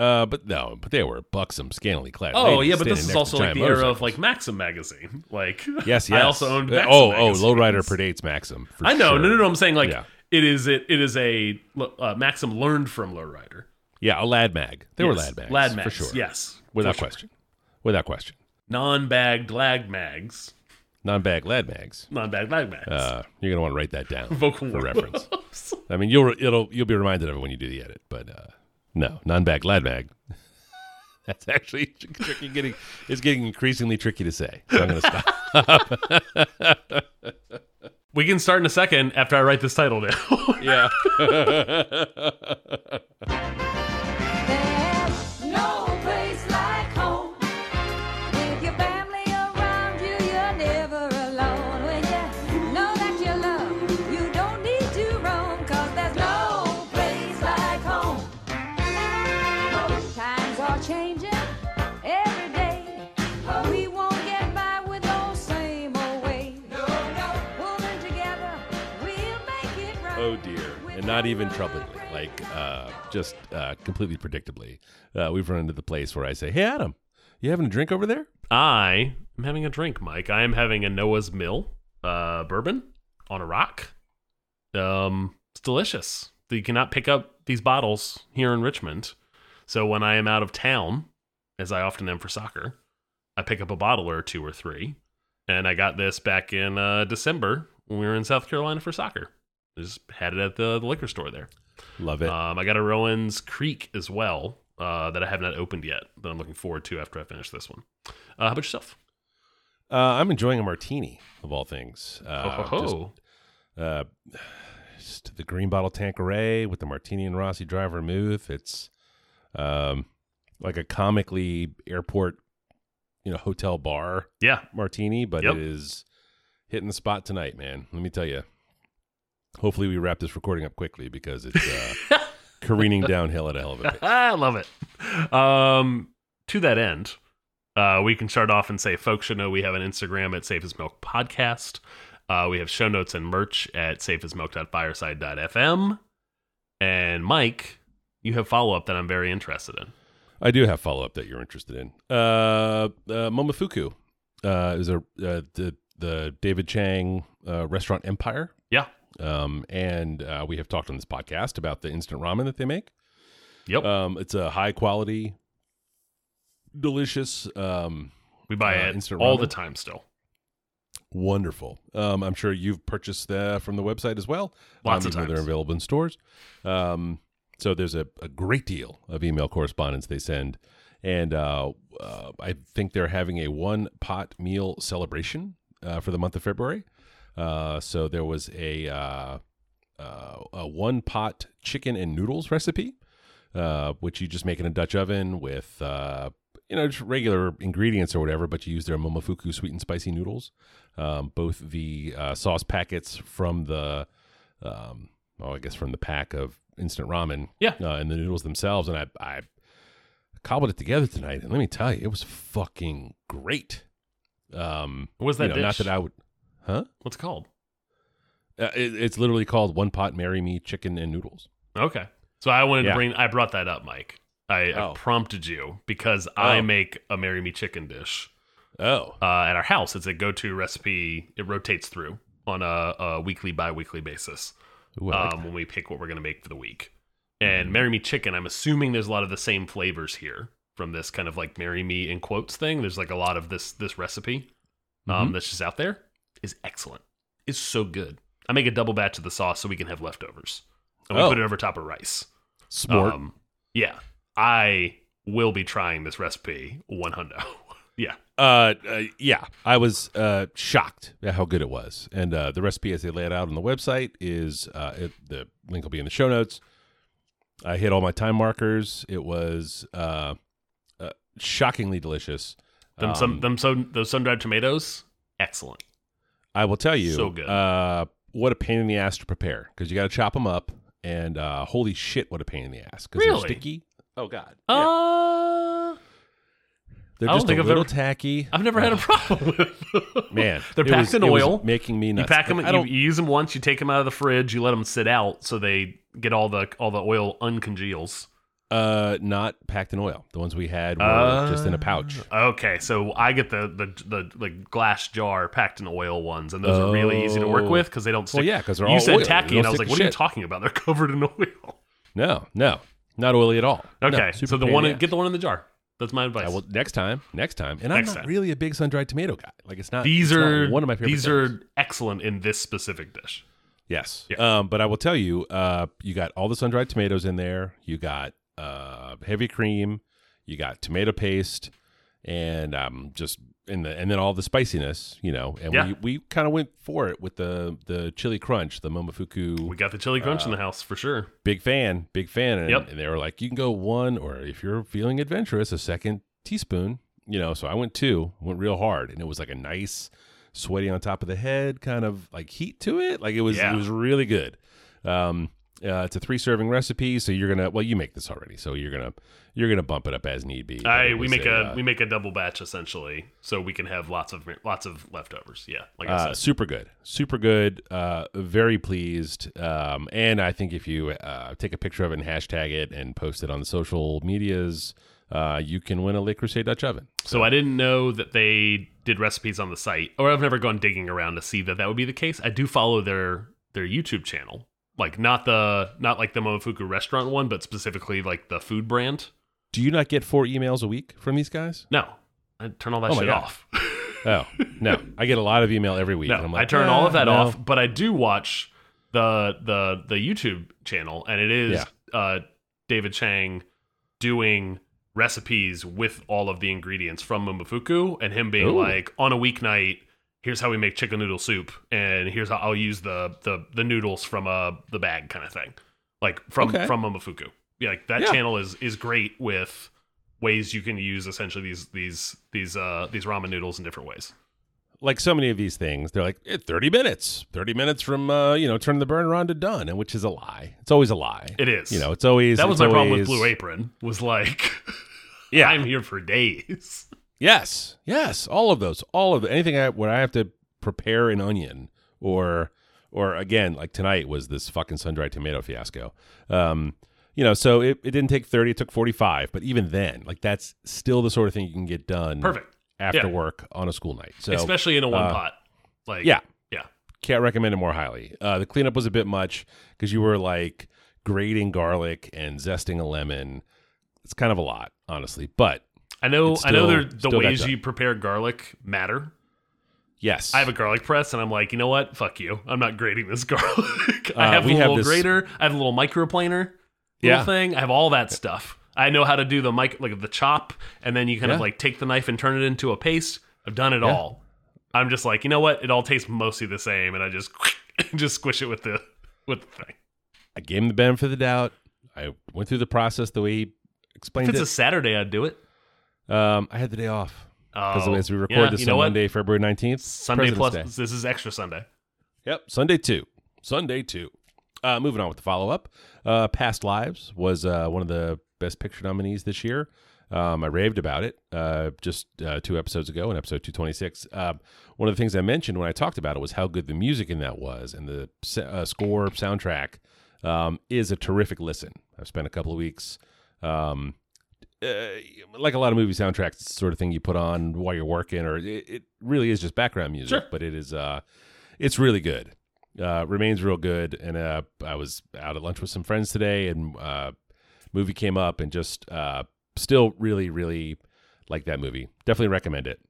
Uh, but no, but they were buxom, scantily clad. Oh yeah, but this is also like the era of like Maxim magazine. Like Yes, yes. I also owned. Uh, Maxim oh, oh. Lowrider predates Maxim. For I know. sure. No, no, no. I'm saying like Yeah. it is. It it is a uh, Maxim learned from Lowrider. Yeah, a lad mag. They were Yes. lad mags. Lad for mags. sure. Yes, without sure. question. Without question. Non-bagged lag mags. Non-bag lad mags. Non-bagged lag mags. Uh, you're gonna want to write that down Vocal for reference. I mean, you'll it'll you'll be reminded of it when you do the edit. But uh, no, non-bag lad bag. That's actually tricky. Getting it's getting increasingly tricky to say. So I'm gonna stop. we can start in a second after I write this title down. yeah. not even troublingly, like uh, just uh, completely predictably, uh, we've run into the place where I say, "Hey, Adam, you having a drink over there?" I am having a drink, Mike. I am having a Noah's Mill uh, bourbon on a rock. Um, it's delicious. You cannot pick up these bottles here in Richmond. So when I am out of town, as I often am for soccer, I pick up a bottle or two or three. And I got this back in uh, December when we were in South Carolina for soccer. Just had it at the, liquor store there. Love it. Um, I got a Rowan's Creek as well uh, that I have not opened yet that I'm looking forward to after I finish this one. Uh, how about yourself? Uh, I'm enjoying a martini of all things. Uh, oh, just, ho, uh, just the green bottle Tanqueray with the martini and Rossi dry vermouth. It's um, like a comically airport, you know, hotel bar yeah. martini, but Yep. it is hitting the spot tonight, man. Let me tell you. Hopefully, we wrap this recording up quickly because it's uh, careening downhill at a hell of a pace. I love it. Um, to that end, uh, we can start off and say folks should know we have an Instagram at Safe as Milk Podcast. Uh, we have show notes and merch at safeasmilk.fireside.fm. And Mike, you have follow up that I'm very interested in. I do have follow up that you're interested in. Uh, uh, Momofuku uh, is a uh, the the David Chang uh, restaurant empire. Yeah. Um, and uh, we have talked on this podcast about the instant ramen that they make. Yep. Um, it's a high quality, delicious, um, we buy uh, it instant all the time still. wonderful. Um, I'm sure you've purchased uh, from the website as well. Lots um, of though They're available in stores. Um, so there's a, a great deal of email correspondence they send. And uh, uh, I think they're having a one pot meal celebration uh, for the month of February. Uh, so there was a, uh, uh, a one pot chicken and noodles recipe, uh, which you just make in a Dutch oven with, uh, you know, just regular ingredients or whatever, but you use their Momofuku sweet and spicy noodles. Um, both the uh, sauce packets from the, um, oh, I guess from the pack of instant ramen, Yeah. uh, and the noodles themselves. And I, I cobbled it together tonight, and let me tell you, it was fucking great. Um, was that you know, Not that I would, huh? What's it called? Uh, it, it's literally called one pot marry me chicken and noodles. Okay. So I wanted Yeah. to bring, I brought that up, Mike. I, I Oh. prompted you because I Oh. make a Marry Me chicken dish. Oh, uh, at our house. It's a go-to recipe. It rotates through on a, a weekly, bi-weekly basis Ooh, I like um, when we pick what we're going to make for the week. And Marry Me Chicken, I'm assuming there's a lot of the same flavors here from this kind of like Marry Me in quotes thing. There's like a lot of this this recipe um, Mhm. that's just out there is excellent. It's so good. I make a double batch of the sauce so we can have leftovers. And we Oh. put it over top of rice. Smart. Um, yeah. I will be trying this recipe one hundo. yeah. Uh, uh, yeah, I was uh, shocked at how good it was, and uh, the recipe as they lay it out on the website is uh, it, the link will be in the show notes. I hit all my time markers. It was uh, uh, shockingly delicious. Them Um, some them so those sun dried tomatoes, excellent. I will tell you, So good. Uh, what a pain in the ass to prepare because you got to chop them up, and uh, holy shit, what a pain in the ass because Really? they're sticky. Oh god, Yeah. Uh, they're just a little ever- tacky. I've never had a problem with. Man, they're packed was- in oil. making me You pack them. I You, don't- you use them once. You take them out of the fridge. You let them sit out so they get all the all the oil uncongeals. Uh, not packed in oil. The ones we had were just in a pouch. Okay, so I get the the the like glass jar packed in oil ones, and those are really easy to work Oh. with because they don't stick. Well, yeah, 'cause they're you all said oily. tacky, and I was like, "What are you talking about? They're covered in oil." No, no, not oily at all. Okay, super so the in one ass. get the one in the jar. That's my advice. Well, next time, next time, and I'm not time. really a big sun dried tomato guy. Like it's not. these it's not are one of my favorite. These things. are excellent in this specific dish. Yes. Yeah. Um, but I will tell you, uh, you got all the sun dried tomatoes in there. You got uh, heavy cream. You got tomato paste, and um, just and the and then all the spiciness. You know, and Yeah. we we kind of went for it with the the chili crunch, the Momofuku. We got the chili crunch in the house for sure. big fan, big fan. And, Yep. and they were like, you can go one, or if you're feeling adventurous, a second teaspoon. You know, so I went two, went real hard, and it was like a nice, sweaty on top of the head, kind of like heat to it. Like it was, Yeah. it was really good. Um, uh, it's a three serving recipe, so you're gonna. Well, you make this already, so you're gonna you're gonna bump it up as need be. I we make a uh, we make a double batch essentially, so we can have lots of lots of leftovers. Yeah, like I Uh, said. super good, super good. Uh, very pleased. Um, and I think if you uh, take a picture of it and hashtag it and post it on the social medias, uh, you can win a Le Creuset Dutch oven. So I didn't know that they did recipes on the site, or I've never gone digging around to see that that would be the case. I do follow their their YouTube channel, like not the not like the Momofuku restaurant one, but specifically like the food brand. Do you not get four emails a week from these guys? No, I turn all that Oh shit off. Oh no, I get a lot of email every week. no, and I'm like, I turn "Ah, all of that no." off, but I do watch the the the YouTube channel, and it is uh, David Chang doing recipes with all of the ingredients from Momofuku, and him being Ooh. like on a weeknight. Here's how we make chicken noodle soup, and here's how I'll use the the, the noodles from uh, the bag kind of thing, like from Okay. from Momofuku. Yeah, like that Yeah. channel is is great with ways you can use essentially these these these uh these ramen noodles in different ways. Like so many of these things, they're like eh, thirty minutes, thirty minutes from uh, you know turning the burner on to done, and which is a lie. It's always a lie. It is. You know, it's always that was my problem with Blue Apron. Was like, Yeah, I'm here for days. Yes, yes, all of those, all of anything I, where I have to prepare an onion or or again like tonight was this fucking sun dried tomato fiasco. Um, you know, so it, it didn't take thirty; it took forty five. But even then, like that's still the sort of thing you can get done Perfect, after Yeah. work on a school night. So especially in a one uh, pot. Like, yeah, yeah. can't recommend it more highly. Uh, the cleanup was a bit much because you were like grating garlic and zesting a lemon. It's kind of a lot, honestly, but I know. It's I know. there- The ways you prepare garlic matter. yes, I have a garlic press, and I'm like, you know what? Fuck you. I'm not grating this garlic. I Uh, have a we have little this- grater. I have a little microplaner. Little Yeah. thing. I have all that stuff. I know how to do the mic, like the chop, and then you kind of like take the knife and turn it into a paste. I've done it Yeah. all. I'm just like, you know what? It all tastes mostly the same, and I just just squish it with the with the thing. I gave him the benefit of the doubt. I went through the process the way he explained. If it's it. a Saturday, I'd do it. Um, I had the day off because Oh, as we record yeah, this you on what? Monday, February nineteenth, Sunday plus. President's This is extra Sunday. Yep, Sunday two, Sunday two. Uh, moving on with the follow up. Uh, Past Lives was uh, one of the best picture nominees this year. Um, I raved about it uh, just uh, two episodes ago in episode 226. Uh, one of the things I mentioned when I talked about it was how good the music in that was, and the uh, score soundtrack um, is a terrific listen. I've spent a couple of weeks, um, uh, like a lot of movie soundtracks, it's the sort of thing you put on while you're working, or it, it really is just background music, Sure. but it is uh, it's really good. Uh, remains real good, and uh, I was out at lunch with some friends today, and uh, movie came up, and just uh, still really, really like that movie. Definitely recommend it.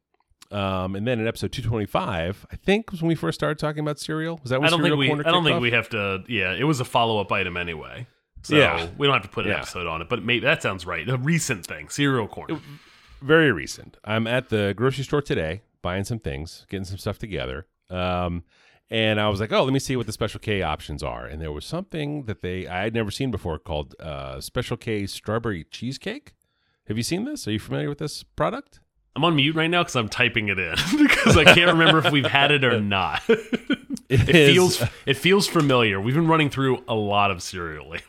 Um, and then in episode 225, I think was when we first started talking about cereal. Was that when I don't think we. Corner I don't kicked think off? we have to. Yeah, it was a follow up item anyway. So Yeah. we don't have to put an Yeah. episode on it. But maybe that sounds right. A recent thing, cereal corner. very recent. I'm at the grocery store today buying some things, getting some stuff together. Um, and I was like, oh, let me see what the Special K options are. And there was something that they I had never seen before called uh, Special K strawberry cheesecake. Have you seen this? Are you familiar with this product? I'm on mute right now because I'm typing it in because I can't remember if we've had it or not. it is- feels it feels familiar. We've been running through a lot of cereal. lately.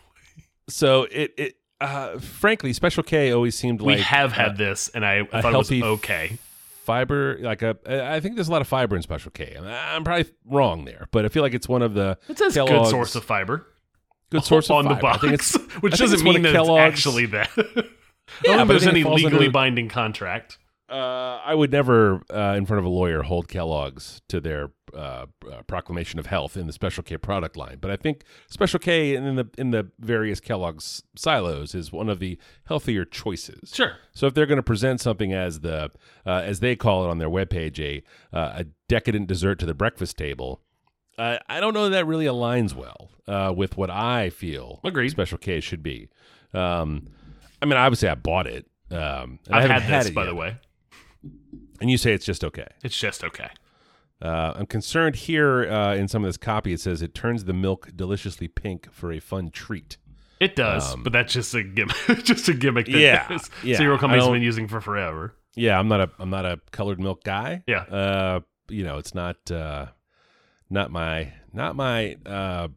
So. It it uh, frankly, Special K always seemed like we have uh, had this, and I thought it was okay. fiber like a I think there's a lot of fiber in Special K. I'm probably wrong there, but I feel like it's one of the It's a good source of fiber. good source of on the fiber. I box, think it's which I doesn't it's mean that it's Kellogg's- actually that. I Yeah, don't think there's any legally under- binding contract. Uh, I would never, uh, in front of a lawyer, hold Kellogg's to their uh, uh, proclamation of health in the Special K product line. But I think Special K in the in the various Kellogg's silos is one of the healthier choices. Sure. So if they're going to present something as the uh, as they call it on their webpage, a uh, a decadent dessert to the breakfast table, uh, I don't know that that really aligns well uh, with what I feel Agreed. Special K should be. Um, I mean, obviously, I bought it. Um, I I've had this, it by yet. the way. And you say it's just okay. It's just okay. Uh, I'm concerned here uh, in some of this copy. It says it turns the milk deliciously pink for a fun treat. It does, but that's just a gimmick. just a gimmick that Um, Yeah, yeah. cereal companies have been using for forever. Yeah, I'm not a I'm not a colored milk guy. Yeah. Uh, you know, it's not uh, not my not my uh,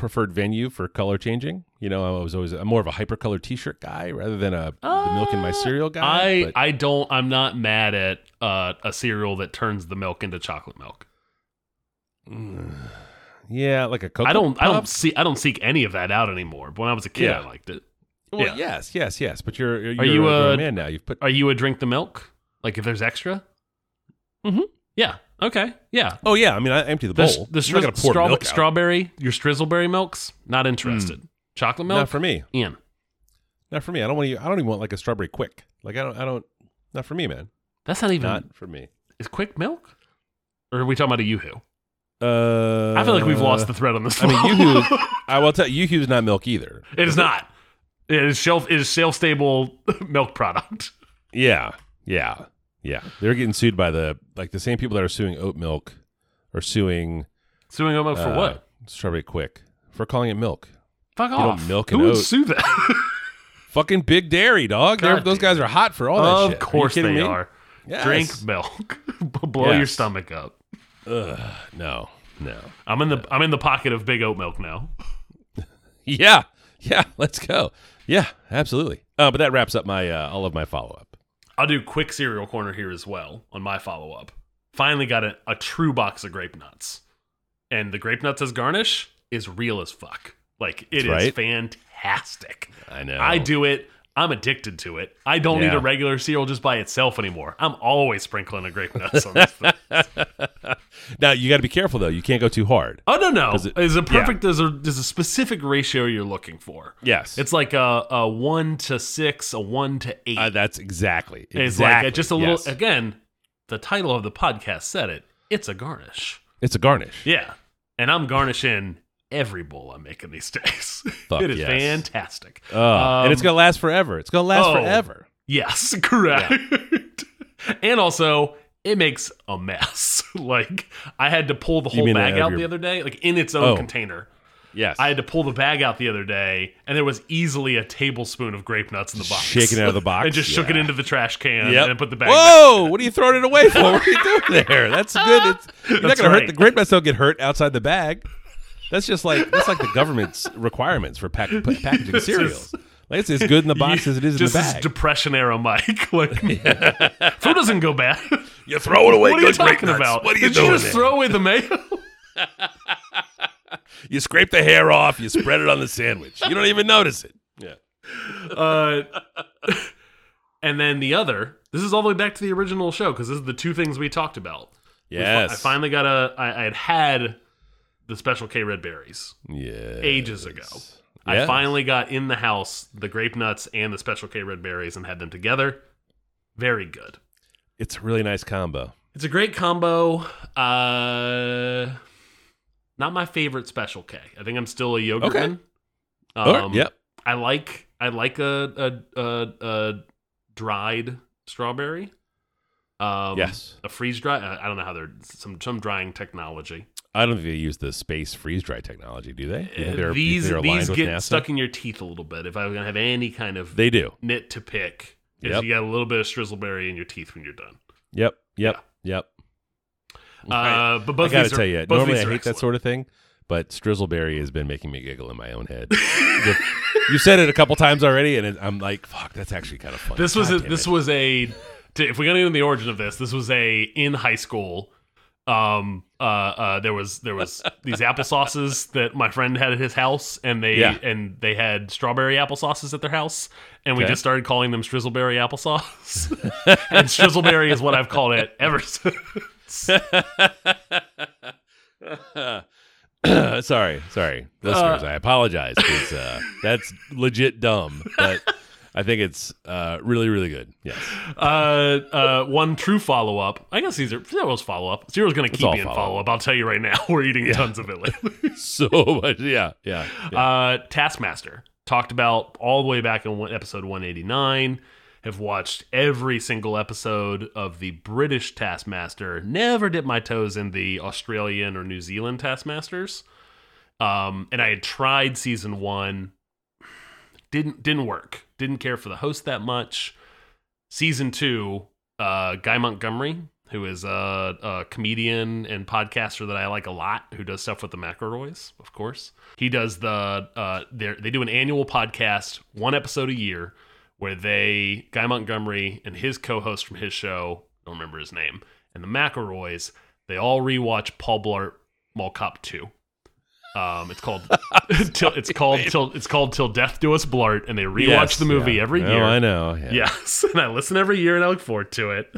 preferred venue for color changing. You know, I was always I'm more of a hypercolor T-shirt guy rather than a the milk in my cereal guy. Uh, I but- I don't. I'm not mad at uh, a cereal that turns the milk into chocolate milk. yeah, like a Cocoa I don't. I don't see. I don't seek any of that out anymore. But when I was a kid, Yeah. I liked it. Well, yeah. yes, yes, yes. But you're you're, Are you, a grown uh, man now. You've put Are you a drink the milk? Like if there's extra? Mhm. Yeah. Okay. Yeah. Oh yeah, I mean I empty the The, bowl. the I'm not gonna stri- straw- milk strawberry, your strizzleberry milks, not interested. Chocolate milk, Not for me. in. Not for me. I don't want to. I don't even want like a strawberry Quik. Like I don't. I don't. Not for me, man. That's not even. Not for me. is quick milk? Or are we talking about a YooHoo? Uh, I feel like we've lost the thread on this. I mean. YooHoo. I will tell you, YooHoo's not milk either. it is not. It is shelf. It is shelf stable milk product. Yeah, yeah, yeah. They're getting sued by the like the same people that are suing oat milk are suing Suing oat milk for uh, what? Strawberry Quik for calling it milk. Fuck don't off. milk Who and would oat. sue that? Fucking Big Dairy, dog. Those guys are hot for all that of shit. course are they me? are. Yes. Drink milk. Blow your stomach up. Ugh, no, no. I'm in the I'm in the pocket of big oat milk now. Yeah, yeah. Let's go. Yeah, absolutely. Uh, but that wraps up my uh, all of my follow up. I'll do quick cereal corner here as well on my follow up. Finally got a, a true box of grape nuts. And the grape nuts as garnish is real as fuck. Like it is right. fantastic. I know. I do it. I'm addicted to it. I don't need a regular cereal just by itself anymore. I'm always sprinkling a grape nuts on this thing. now you got to be careful though. You can't go too hard. Oh no no! It- There's a perfect. There's a there's a specific ratio you're looking for. Yes, It's like a, a one to six, a one to eight. uh, that's exactly. it's exactly. like just a little. yes. Again, the title of the podcast said it. It's a garnish. It's a garnish. Yeah, and I'm garnishing every bowl I'm making these days. Fuck it is yes. fantastic. Oh, and it's Um, gonna last forever. It's gonna last oh. forever. Yes, correct. and also, it makes a mess. like I had to pull the whole bag out your- the other day, like in its own Oh. container. Yes, I had to pull the bag out the other day, and there was easily a tablespoon of grape nuts in the box. Shaking it out of the box? and just shook it into the trash can Yep. and put the bag. back. Whoa! What are you throwing it away for? What are you doing there? That's good. It's, you're not That's gonna hurt the grape nuts. Don't get hurt outside the bag. That's just like that's like the government's requirements for pack, pa- packaging cereals. Like it's as good in the box as it is in the bag. depression era, Mike. Like fruit doesn't go bad. you throw it away. what are you talking about? What are you Did doing? you just there? throw away the mayo? You scrape the hair off. You spread it on the sandwich. You don't even notice it. Yeah. Uh, and then the other. This is all the way back to the original show because this is the two things we talked about. Yes. I finally got a. I, I had had the special K red berries Yeah. ages ago. I finally got in the house the grape nuts and the special K red berries and had them together. Very good. It's a really nice combo. It's a great combo. Uh, not my favorite special K. I think I'm still a yogurt Okay. man. Oh, Um, yep. I like I like a a a, a dried strawberry. Um, Yes. a freeze dry. I I don't know how they're some some drying technology. I don't think they use the space freeze dry technology, do they? Do they're, these they're these get stuck in your teeth a little bit. If I was gonna have any kind of They do. nit to pick, is Yep. you got a little bit of strizzleberry in your teeth when you're done. Yep. Yep. Yep. Uh, but I gotta are- tell you, both normally I hate that sort of thing, but Strizzleberry has been making me giggle in my own head. you said it a couple times already, and it, I'm like, "Fuck, that's actually kind of funny." This was God a, this it. was a. to- If we're gonna get into the origin of this, this was a in high school. Um, uh, uh, there was there was these applesauces that my friend had at his house, and they Yeah. and they had strawberry applesauces at their house, and we Okay. just started calling them Strizzleberry applesauce. and Strizzleberry is what I've called it ever since. sorry, sorry, listeners. I apologize uh, that's legit dumb, but I think it's uh, really, really good. Yes, Uh, uh, one true follow up. I guess these are zero's follow up. Zero's going to keep all being follow-up. follow up. I'll tell you right now. We're eating tons of it lately. so much. Yeah, yeah. yeah. Uh, Taskmaster talked about all the way back in one, episode 189. Have watched every single episode of the British Taskmaster. Never dipped my toes in the Australian or New Zealand Taskmasters. Um, and I had tried season one. Didn't didn't work. Didn't care for the host that much. Season two, uh, Guy Montgomery, who is a, a comedian and podcaster that I like a lot, who does stuff with the McElroys, of course. He does the uh, they do an annual podcast, one episode a year, where they Guy Montgomery and his co-host from his show, I don't remember his name, and the McElroys, they all rewatch Paul Blart Mall Cop Two. Um, it's called till, it's called till it's called till death do us blart, and they rewatch Yes, the movie yeah. every Oh, year. I know. Yeah. Yes, and I listen every year, and I look forward to it.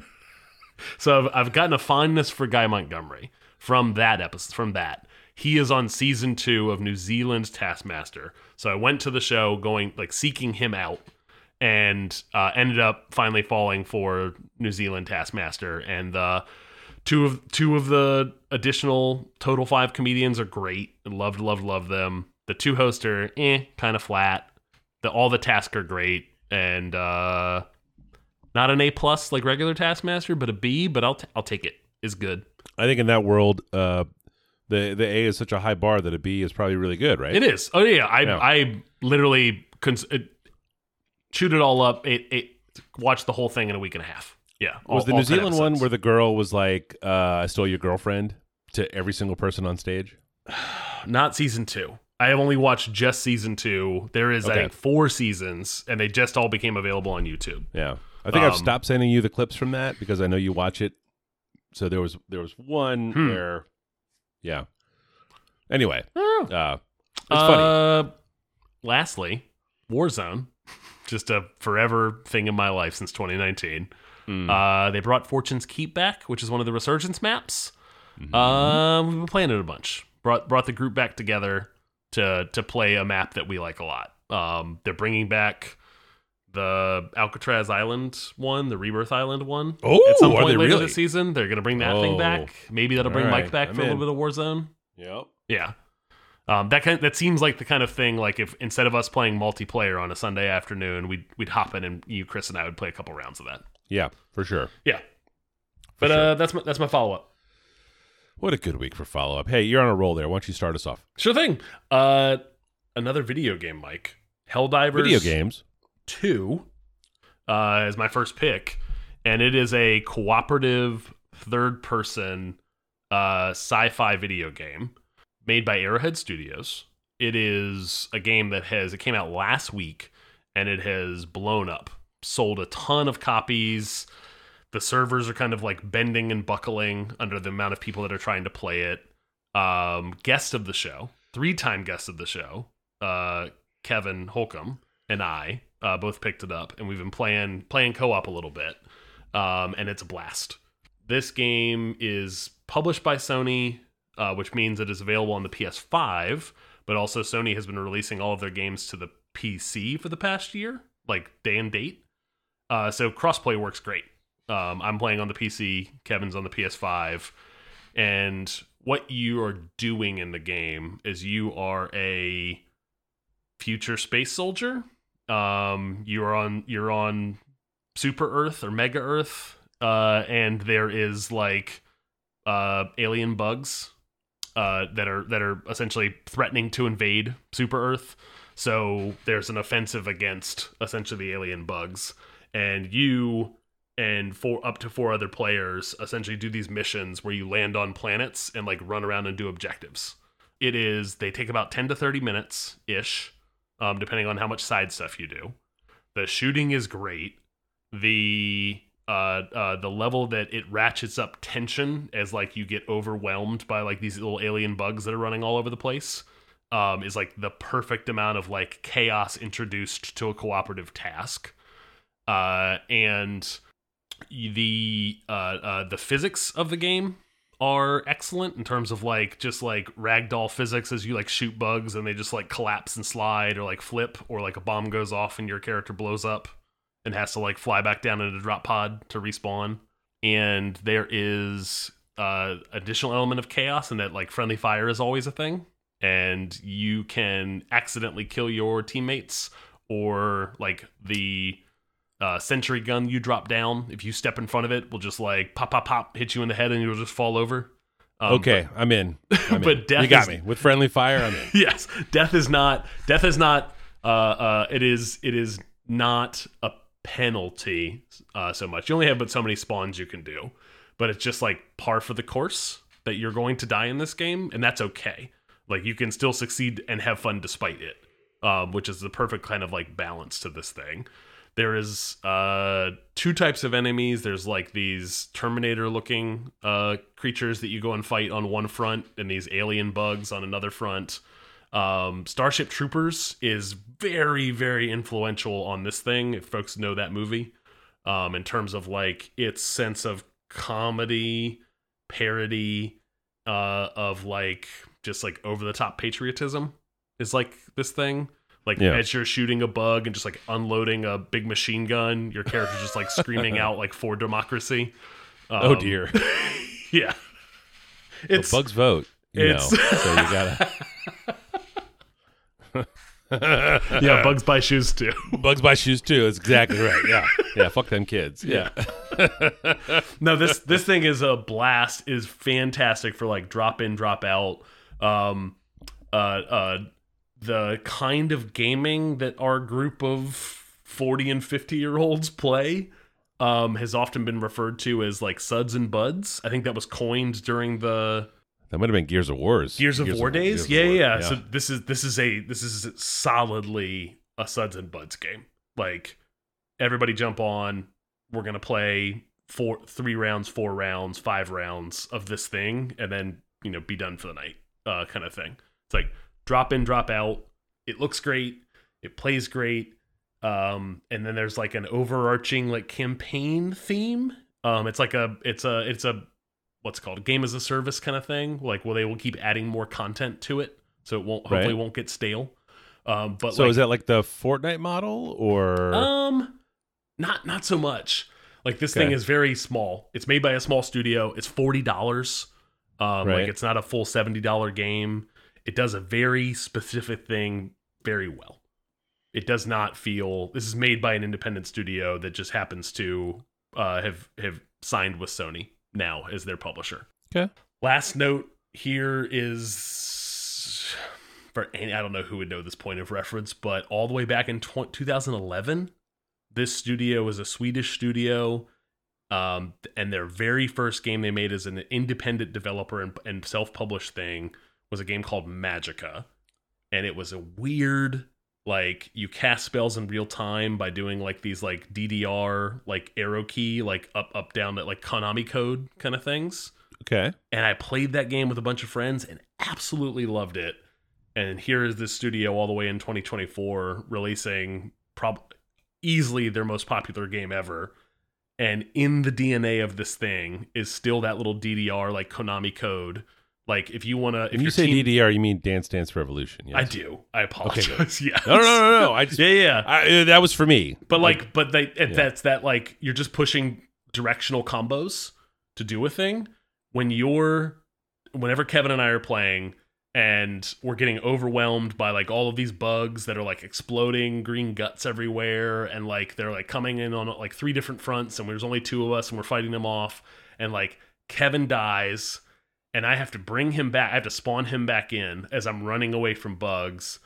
So I've, I've gotten a fondness for Guy Montgomery from that episode. From that, he is on season two of New Zealand's Taskmaster. So I went to the show, going like seeking him out, and uh, ended up finally falling for New Zealand Taskmaster. And the two of two of the additional total five comedians are great. And loved, loved, loved them. The two hosts are eh, kind of flat. The all the tasks are great, and uh, not an A plus like regular Taskmaster, but a B. But I'll t- I'll take it. Is good. I think in that world, uh, the the A is such a high bar that a B is probably really good, right? It is. Oh yeah, I Yeah. I literally cons- it, chewed it all up. It, it watched the whole thing in a week and a half. Yeah, all- was the New 10 Zealand one where the girl was like, uh, "I stole your girlfriend" to every single person on stage? not season two. I have only watched just season two. There is I think four seasons, and they just all became available on YouTube. Yeah, I think I've Um, stopped sending you the clips from that because I know you watch it. So there was there was one Hmm. where, yeah. Anyway, Oh. uh, it's funny. Uh, lastly, Warzone, just a forever thing in my life since 2019. Mm. Uh, they brought Fortune's Keep back, which is one of the Resurgence maps. Mm-hmm. Uh, we've been playing it a bunch. Brought brought the group back together to to play a map that we like a lot. Um, they're bringing back the Alcatraz Island one, the Rebirth Island one. Oh, at some are point they later really? this season, they're gonna bring that thing Oh. back. Maybe that'll bring All Mike back I'm for a little bit of Warzone. Yep. Yeah. Um, that kind that seems like the kind of thing like if instead of us playing multiplayer on a Sunday afternoon, we'd we'd hop in and you, Chris, and I would play a couple rounds of that. Yeah, for sure. Yeah. But sure. uh, that's my that's my follow up. What a good week for follow up. Hey, you're on a roll there. Why don't you start us off? Sure thing. Uh, another video game, Mike. Helldivers Video games. Two uh, is my first pick, and it is a cooperative third person uh, sci fi video game made by Arrowhead Studios. It is a game that has it came out last week and it has blown up. Sold a ton of copies. The servers are kind of like bending and buckling under the amount of people that are trying to play it. Um, guest of the show, three time guest of the show, uh, Kevin Holcomb and I uh, both picked it up, and we've been playing playing co op a little bit, um, and it's a blast. This game is published by Sony, uh, which means it is available on the PS5, but also Sony has been releasing all of their games to the PC for the past year, like day and date. Uh, so crossplay works great. Um, I'm playing on the PC, Kevin's on the PS5, and what you are doing in the game is you are a future space soldier. Um, you're on you're on Super Earth or Mega Earth, uh, and there is like uh, alien bugs uh, that are that are essentially threatening to invade Super Earth. So there's an offensive against essentially the alien bugs, and you and four up to four other players essentially do these missions where you land on planets and like run around and do objectives. It is they take about ten to thirty minutes ish, um, depending on how much side stuff you do. The shooting is great. The uh, uh, the level that it ratchets up tension as like you get overwhelmed by like these little alien bugs that are running all over the place um, is like the perfect amount of like chaos introduced to a cooperative task uh, and the uh, uh, the physics of the game are excellent in terms of like just like ragdoll physics as you like shoot bugs and they just like collapse and slide or like flip or like a bomb goes off and your character blows up and has to like fly back down in a drop pod to respawn. And there is uh additional element of chaos and that like friendly fire is always a thing. And you can accidentally kill your teammates or like the uh, sentry gun you drop down if you step in front of it will just like pop pop pop hit you in the head and you'll just fall over Um, okay, I'm in. I'm but in. death you got is- me with friendly fire. I'm in. yes death is not death is not uh uh it is it is not a penalty uh so much you only have but so many spawns you can do but it's just like par for the course that you're going to die in this game and that's okay like you can still succeed and have fun despite it um which is the perfect kind of like balance to this thing there is uh two types of enemies. There's like these terminator looking uh creatures that you go and fight on one front and these alien bugs on another front. Um starship troopers is very very influential on this thing if folks know that movie. Um in terms of like its sense of comedy parody uh of like just like over the top patriotism is like this thing like Yeah. as you're shooting a bug and just like unloading a big machine gun your character's just like screaming out like for democracy Oh Um, dear. yeah Well, it's bugs vote. You know, so you gotta. yeah bugs buy shoes too Bugs buy shoes too. That's exactly right. Yeah, yeah. Fuck them kids. Yeah. no this this thing is a blast is fantastic for like drop in drop out um uh uh the kind of gaming that our group of 40 and 50 year olds play um has often been referred to as like suds and buds i think that was coined during the That might have been Gears of Wars. Gears of War days. Gears of Yeah, War. yeah, So this is this is a this is solidly a Suds and Buds game. Like everybody jump on. We're gonna play four, three rounds, four rounds, five rounds of this thing, and then you know be done for the night, uh, kind of thing. It's like drop in, drop out. It looks great. It plays great. Um, and then there's like an overarching like campaign theme. Um, it's like a it's a it's a what's called game as a service kind of thing like well they will keep adding more content to it so it won't hopefully Right. won't get stale um but So like, is that like the Fortnite model or? um not not so much like this thing is very small it's made by a small studio it's $40 um Right. like it's not a full $70 game it does a very specific thing very well it does not feel this is made by an independent studio that just happens to uh have have signed with Sony now as their publisher okay. Last note here is for any, I don't know who would know this point of reference, but all the way back in 2011, this studio was a Swedish studio. Um, and their very first game they made as an independent developer and, and self published thing was a game called Magicka. And it was a weird, like, you cast spells in real time by doing like these, like, DDR, like, arrow key, like, up, up, down, that like, Konami code kind of things Okay. and I played that game with a bunch of friends and absolutely loved it. And here is this studio all the way in 2024 releasing prob easily their most popular game ever. And in the DNA of this thing is still that little DDR like Konami code. Like if you want to, if you say team, DDR, you mean Dance Dance Revolution? Yes. I do. I apologize. Yeah. No, no, no, no, no. I just Yeah, yeah. I, uh, that was for me. But like, but they Yeah. that's that like you're just pushing directional combos to do a thing. When you're whenever Kevin and I are playing and we're getting overwhelmed by like all of these bugs that are like exploding green guts everywhere and like they're like coming in on like three different fronts and there's only two of us and we're fighting them off and like Kevin dies and I have to bring him back I have to spawn him back in as I'm running away from bugs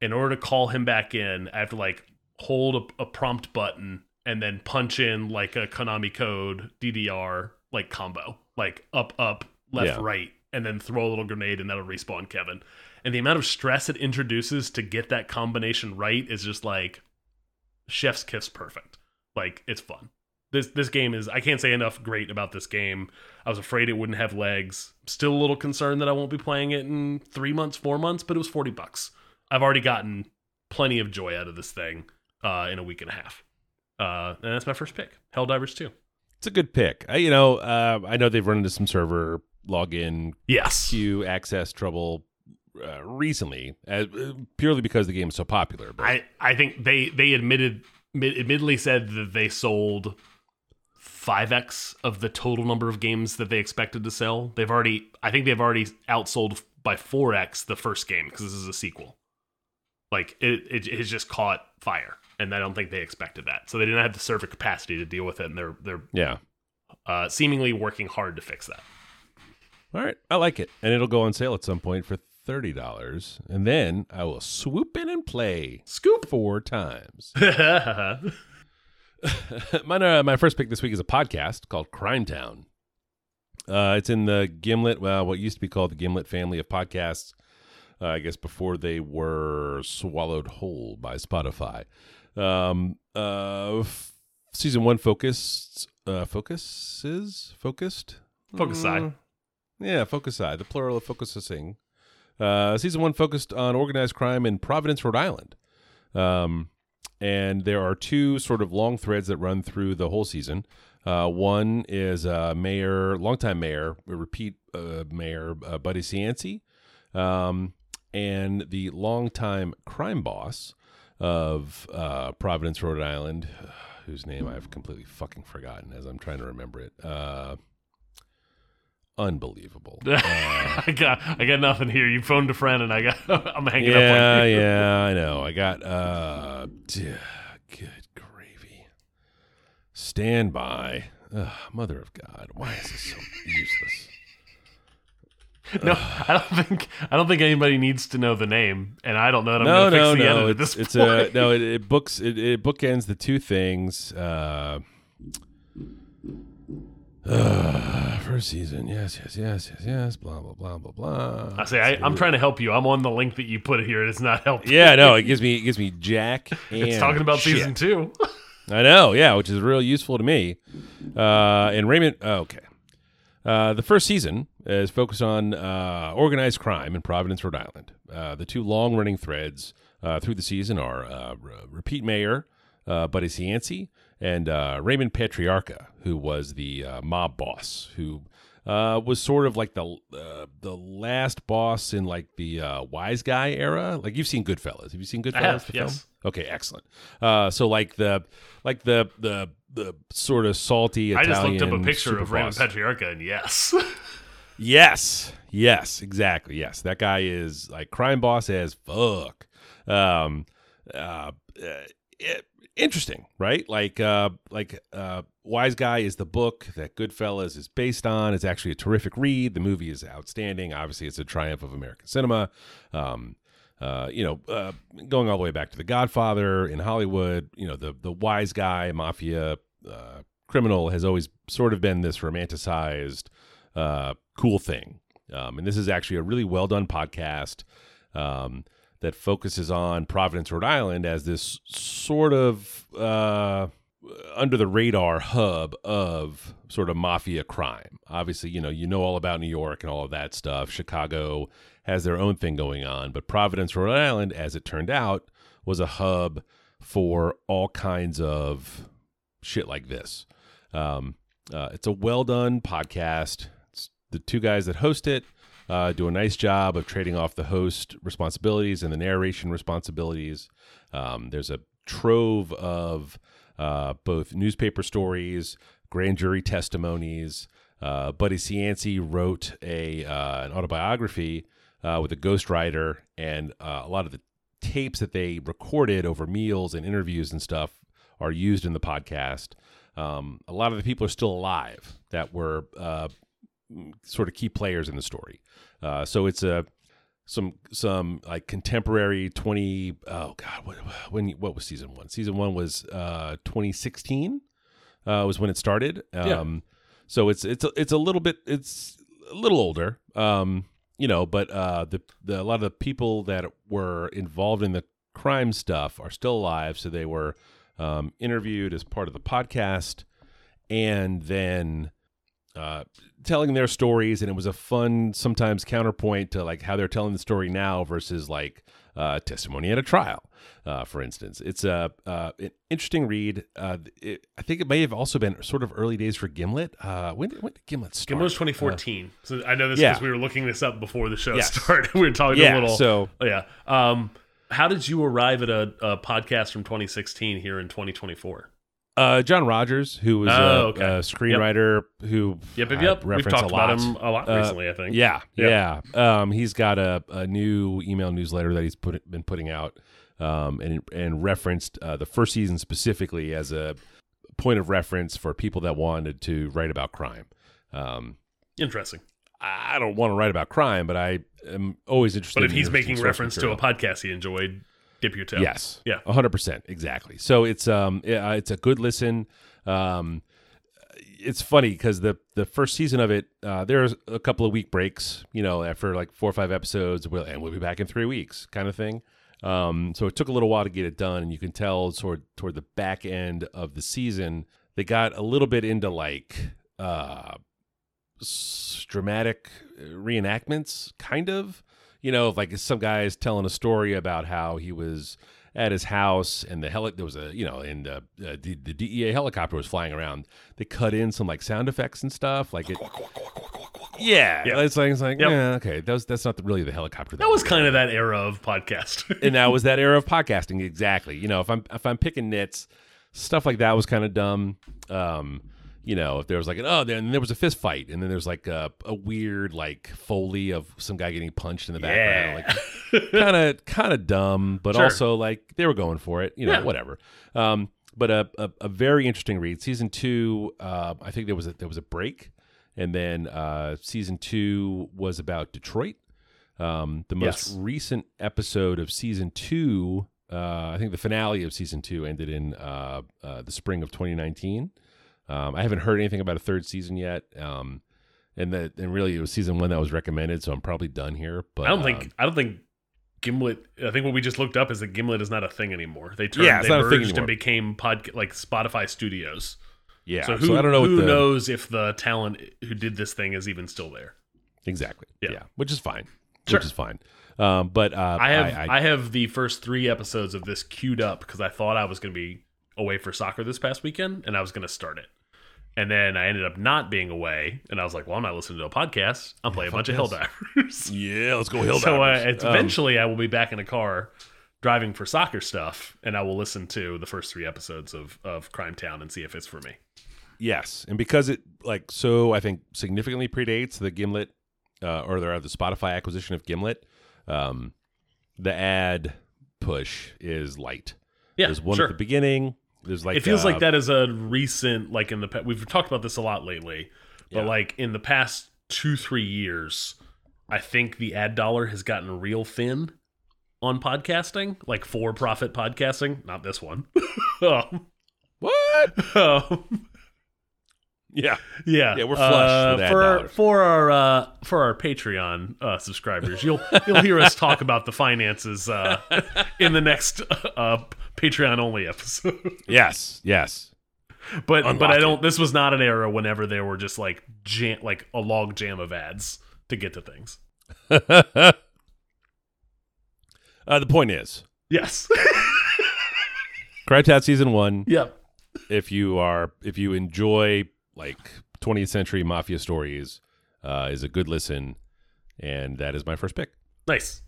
in order to call him back in I have to like hold a, a prompt button and then punch in like a Konami code DDR like combo, like up, up, left, Yeah. right, and then throw a little grenade and that'll respawn Kevin. And the amount of stress it introduces to get that combination right is just like chef's kiss perfect. Like it's fun. This this game is I can't say enough great about this game. I was afraid it wouldn't have legs. Still a little concerned that I won't be playing it in three months, four months, but it was forty bucks. I've already gotten plenty of joy out of this thing uh, in a week and a half. Uh, and that's my first pick. Helldivers 2. It's a good pick. I, you know, uh, I know they've run into some server login Yes. queue access trouble uh, recently, uh, purely because the game is so popular. But I, I think they they admitted admittedly said that they sold 5x of the total number of games that they expected to sell. They've already I think they've already outsold by 4x the first game because this is a sequel. Like it, it it has just caught fire and I don't think they expected that. So they didn't have the server capacity to deal with it and they're they're yeah. uh, seemingly working hard to fix that. All right, I like it, and it'll go on sale at some point for thirty dollars, and then I will swoop in and play Scoop. four times. my uh, my first pick this week is a podcast called Crimetown. Uh, it's in the Gimlet, well, what used to be called the Gimlet family of podcasts. Uh, I guess before they were swallowed whole by Spotify. Um, uh, f- season one focused uh, focuses focused Focus. Mm, yeah, focus. The plural of focusing. Uh, season one focused on organized crime in Providence, Rhode Island. Um, and there are two sort of long threads that run through the whole season. Uh, one is uh, Mayor, longtime Mayor, repeat uh, Mayor uh, Buddy Cianci, um, and the longtime crime boss of uh, Providence, Rhode Island, whose name I've completely fucking forgotten as I'm trying to remember it. Uh, unbelievable. Uh, I got I got nothing here. You phoned a friend and I got I'm hanging up yeah, yeah, I know. I got uh, d- good gravy. Stand by. Ugh, mother of God, why is this so useless? No, I don't think I don't think anybody needs to know the name, and I don't know that I'm no, gonna no, fix the no. edit at It's, this it's point. a no. It, it books it, it bookends the two things. Uh, uh, first season, yes, yes, yes, yes, yes. Blah blah blah blah blah. I say I, I'm trying to help you. I'm on the link that you put here. And it's not helping. Yeah, no. It gives me it gives me Jack. And it's talking about shit. season two. I know, yeah, which is real useful to me. Uh, and Raymond, oh, okay. Uh, the first season is focused on uh, organized crime in Providence, Rhode Island. Uh, the two long running threads uh, through the season are uh, Repeat Mayor uh, Buddy Cianci and uh, Raymond Patriarca, who was the uh, mob boss, who uh, was sort of like the uh, the last boss in like the uh, Wise Guy era. Like you've seen Goodfellas. Have you seen Goodfellas? I have, yes. film? Okay, excellent. Uh, so like the like the the the sort of salty I just looked up a picture of Raymond. Patriarca, and yes, Yes, yes, exactly. Yes, that guy is like crime boss as fuck. Um, it- interesting, right? Like, uh, like uh, Wiseguy is the book that Goodfellas is based on. It's actually a terrific read. The movie is outstanding. Obviously, it's a triumph of American cinema. Um, uh, you know, uh, going all the way back to The Godfather in Hollywood, you know, the the wise guy mafia uh, criminal has always sort of been this romanticized uh, cool thing. Um, and this is actually a really well done podcast um, that focuses on Providence, Rhode Island, as this sort of uh, under the radar hub of sort of mafia crime. Obviously, you know, you know all about New York and all of that stuff. Chicago has their own thing going on, but Providence, Rhode Island, as it turned out, was a hub for all kinds of shit like this. Um, uh, it's a well done podcast. It's the two guys that host it uh, do a nice job of trading off the host responsibilities and the narration responsibilities. Um, there's a trove of uh, both newspaper stories, grand jury testimonies. Uh, Buddy Cianci wrote a uh, an autobiography uh, with a ghostwriter, and uh, a lot of the tapes that they recorded over meals and interviews and stuff are used in the podcast. Um, a lot of the people are still alive that were uh, sort of key players in the story. Uh, so it's a some some like contemporary 20 oh god what when what was season 1 season 1 was uh 2016 uh was when it started. Um so it's it's a, it's a little bit it's a little older um you know but uh the, the a lot of the people that were involved in the crime stuff are still alive. So they were um interviewed as part of the podcast. And then uh, telling their stories, and it was a fun sometimes counterpoint to like how they're telling the story now versus like uh, testimony at a trial, uh, for instance. It's a uh, an interesting read. Uh, it, I think it may have also been sort of early days for Gimlet. Uh, when, did- when did Gimlet start? Gimlet was 2014. so I know this yeah. because we were looking this up before the show Yes. started. we were talking yeah, a little. so Oh, yeah. Um, how did you arrive at a, a podcast from 2016 here in 2024? Uh, John Rogers, who was Oh, a, okay. a screenwriter who Yep, yep, I yep. We've reference talked a lot. about him a lot Uh, recently, I think. Yeah, Yep. yeah. Um, he's got a, a new email newsletter that he's put been putting out, um, and and referenced uh, the first season specifically as a point of reference for people that wanted to write about crime. Um, Interesting. I don't want to write about crime, but I am always interested. But if in he's making reference to a podcast he enjoyed, dip your toe. Yes. Yeah. hundred percent. Exactly. So it's um it's a good listen. Um, it's funny because the the first season of it, uh, there's a couple of week breaks. You know, after like four or five episodes, we'll, and we'll be back in three weeks, kind of thing. Um, so it took a little while to get it done, and you can tell toward toward the back end of the season, they got a little bit into like uh s- dramatic reenactments, kind of. You know, like some guy is telling a story about how he was at his house and the heli- there was a you know and uh, uh, the, the DEA helicopter was flying around. They cut in some like sound effects and stuff. Like it, yeah, Yeah. it's like it's like Yep. yeah, okay, that was that's not the, really the helicopter. That was kind of that era of podcast. and that was that era of podcasting exactly you know if i'm if i'm picking nits stuff like that was kind of dumb um you know if there was like an oh then there was a fist fight and then there's like a, a weird like foley of some guy getting punched in the background like kind of kind of dumb but Sure. also like they were going for it you know Yeah. whatever um but a, a, a very interesting read season two uh, i think there was a there was a break and then uh season two was about detroit um, the most Yes. recent episode of season two, uh, I think the finale of season two ended in uh, uh, the spring of 2019. Um, I haven't heard anything about a third season yet. Um, and that, and really, it was season one that was recommended, so I'm probably done here. But I don't um, think I don't think Gimlet. I think what we just looked up is that Gimlet is not a thing anymore. They turned, Yeah, it's they not a thing merged and became pod like Spotify Studios. yeah. So So, who I don't know who the, knows if the talent who did this thing is even still there. exactly. Yeah. Yeah. which is fine. Sure. Which is fine. Um, but uh, I have I, I, have the first three episodes of this queued up because I thought I was going to be away for soccer this past weekend and I was going to start it. And then I ended up not being away, and I was like, "Well, I'm not listening to a podcast. I'm playing a bunch of. Helldivers." yeah, let's go hill so uh, Um, eventually, I will be back in a car driving for soccer stuff, and I will listen to the first three episodes of of Crimetown and see if it's for me. Yes, and because it like so, I think significantly predates the Gimlet, uh, or the, the Spotify acquisition of Gimlet. Um, the ad push is light. Yeah, There's one sure. at the beginning. There's like it feels uh, like that is a recent, like in the we've talked about this a lot lately, but Yeah. like in the past two three years, I think the ad dollar has gotten real thin on podcasting, like for profit podcasting. Not this one. um, What? um, Yeah, Yeah, Yeah, we're flush Uh, for dollars. for our uh, for our Patreon uh, subscribers. You'll you'll hear us talk about the finances uh, in the next uh, Patreon only episode. yes, yes. but but I don't. it. This was not an era whenever there were just like jam, like a log jam of ads to get to things. uh, the point is, Yes. Crimetown season one. yep. If you are, if you enjoy like 20th century mafia stories, uh, is a good listen, and that is my first pick. Nice.